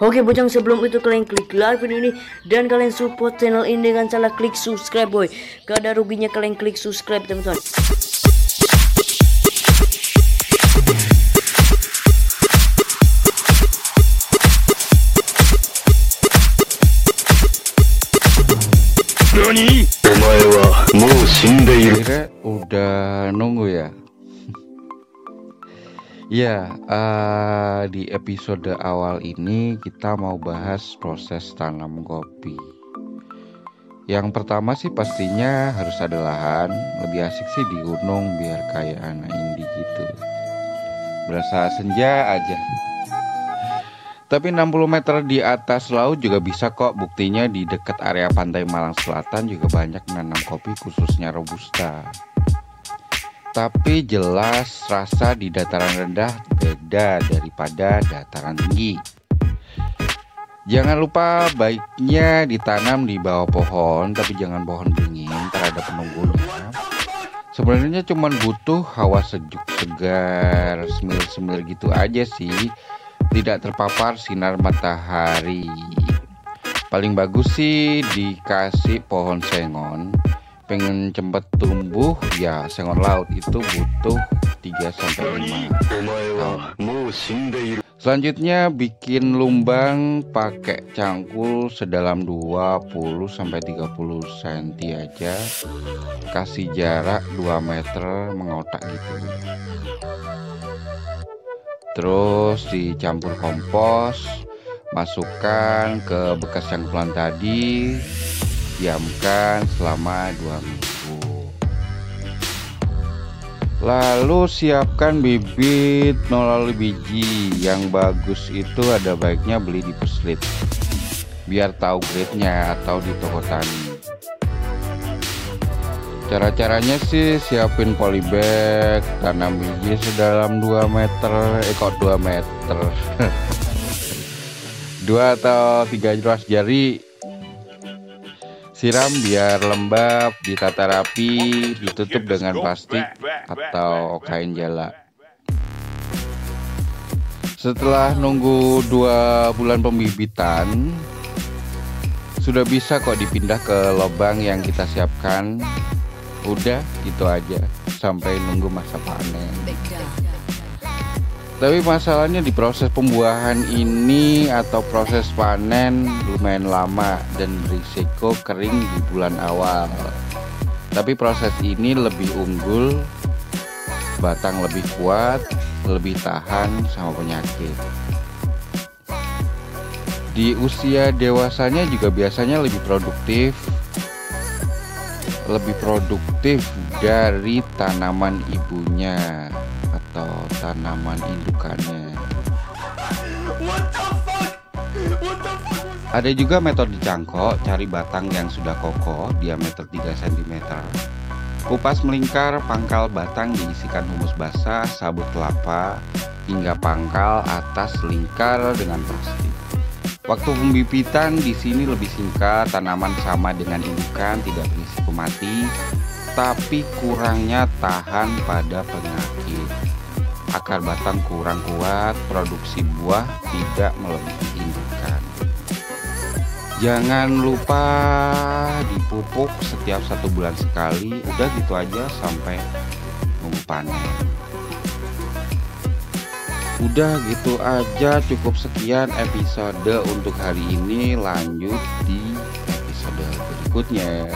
Oke bocang sebelum itu kalian klik like video ini dan kalian support channel ini dengan cara klik subscribe boy. Gak ada ruginya kalian klik subscribe teman-teman. Nani? Kira udah nunggu ya. Ya, eh, di episode awal ini kita mau bahas proses tanam kopi. Yang pertama sih pastinya harus ada lahan. Lebih asik sih di gunung biar kayak anak indie gitu. Berasa senja aja. Tapi 60 meter di atas laut juga bisa kok buktinya di dekat area pantai Malang Selatan juga banyak menanam kopi khususnya robusta. Tapi jelas rasa di dataran rendah beda daripada dataran tinggi. Jangan lupa baiknya ditanam di bawah pohon, tapi jangan pohon beringin terhadap penunggunya. Sebenarnya cuma butuh hawa sejuk segar, semil-semil gitu aja sih. Tidak terpapar sinar matahari. Paling bagus sih dikasih pohon sengon pengen cepet tumbuh ya sengon laut itu butuh 3 sampai 5 Omae wa mou shindeiru. Selanjutnya bikin lumbang pakai cangkul sedalam 20 sampai 30 cm aja. Kasih jarak 2 meter mengotak gitu. Terus dicampur kompos, masukkan ke bekas cangkulan tadi, diamkan selama 2 minggu. Lalu siapkan bibit melalui biji yang bagus itu ada baiknya beli di puslit biar tahu grade-nya atau di toko tani. Cara-caranya sih siapin polybag, tanam biji sedalam 2 meter, eh kok 2 meter. 2 atau 3 ruas jari Siram biar lembab, ditata rapi, ditutup dengan plastik atau kain jala. Setelah nunggu dua bulan pembibitan, sudah bisa kok dipindah ke lubang yang kita siapkan. Udah gitu aja sampai nunggu masa panen. Tapi masalahnya di proses pembuahan ini atau proses panen lumayan lama dan berisiko kering di bulan awal. Tapi proses ini lebih unggul, batang lebih kuat, lebih tahan sama penyakit. Di usia dewasanya juga biasanya lebih produktif, lebih produktif dari tanaman ibunya atau tanaman indukannya. Ada juga metode cangkok, cari batang yang sudah kokoh, diameter 3 cm. Kupas melingkar pangkal batang diisikan humus basah, sabut kelapa, hingga pangkal atas lingkar dengan plastik. Waktu pembibitan di sini lebih singkat, tanaman sama dengan indukan, tidak berisiko mati, tapi kurangnya tahan pada penyakit. Akar batang kurang kuat, produksi buah tidak melebihi indukan. Jangan lupa dipupuk setiap satu bulan sekali, udah gitu aja sampai nunggu panen. Udah gitu aja cukup sekian episode untuk hari ini lanjut di episode berikutnya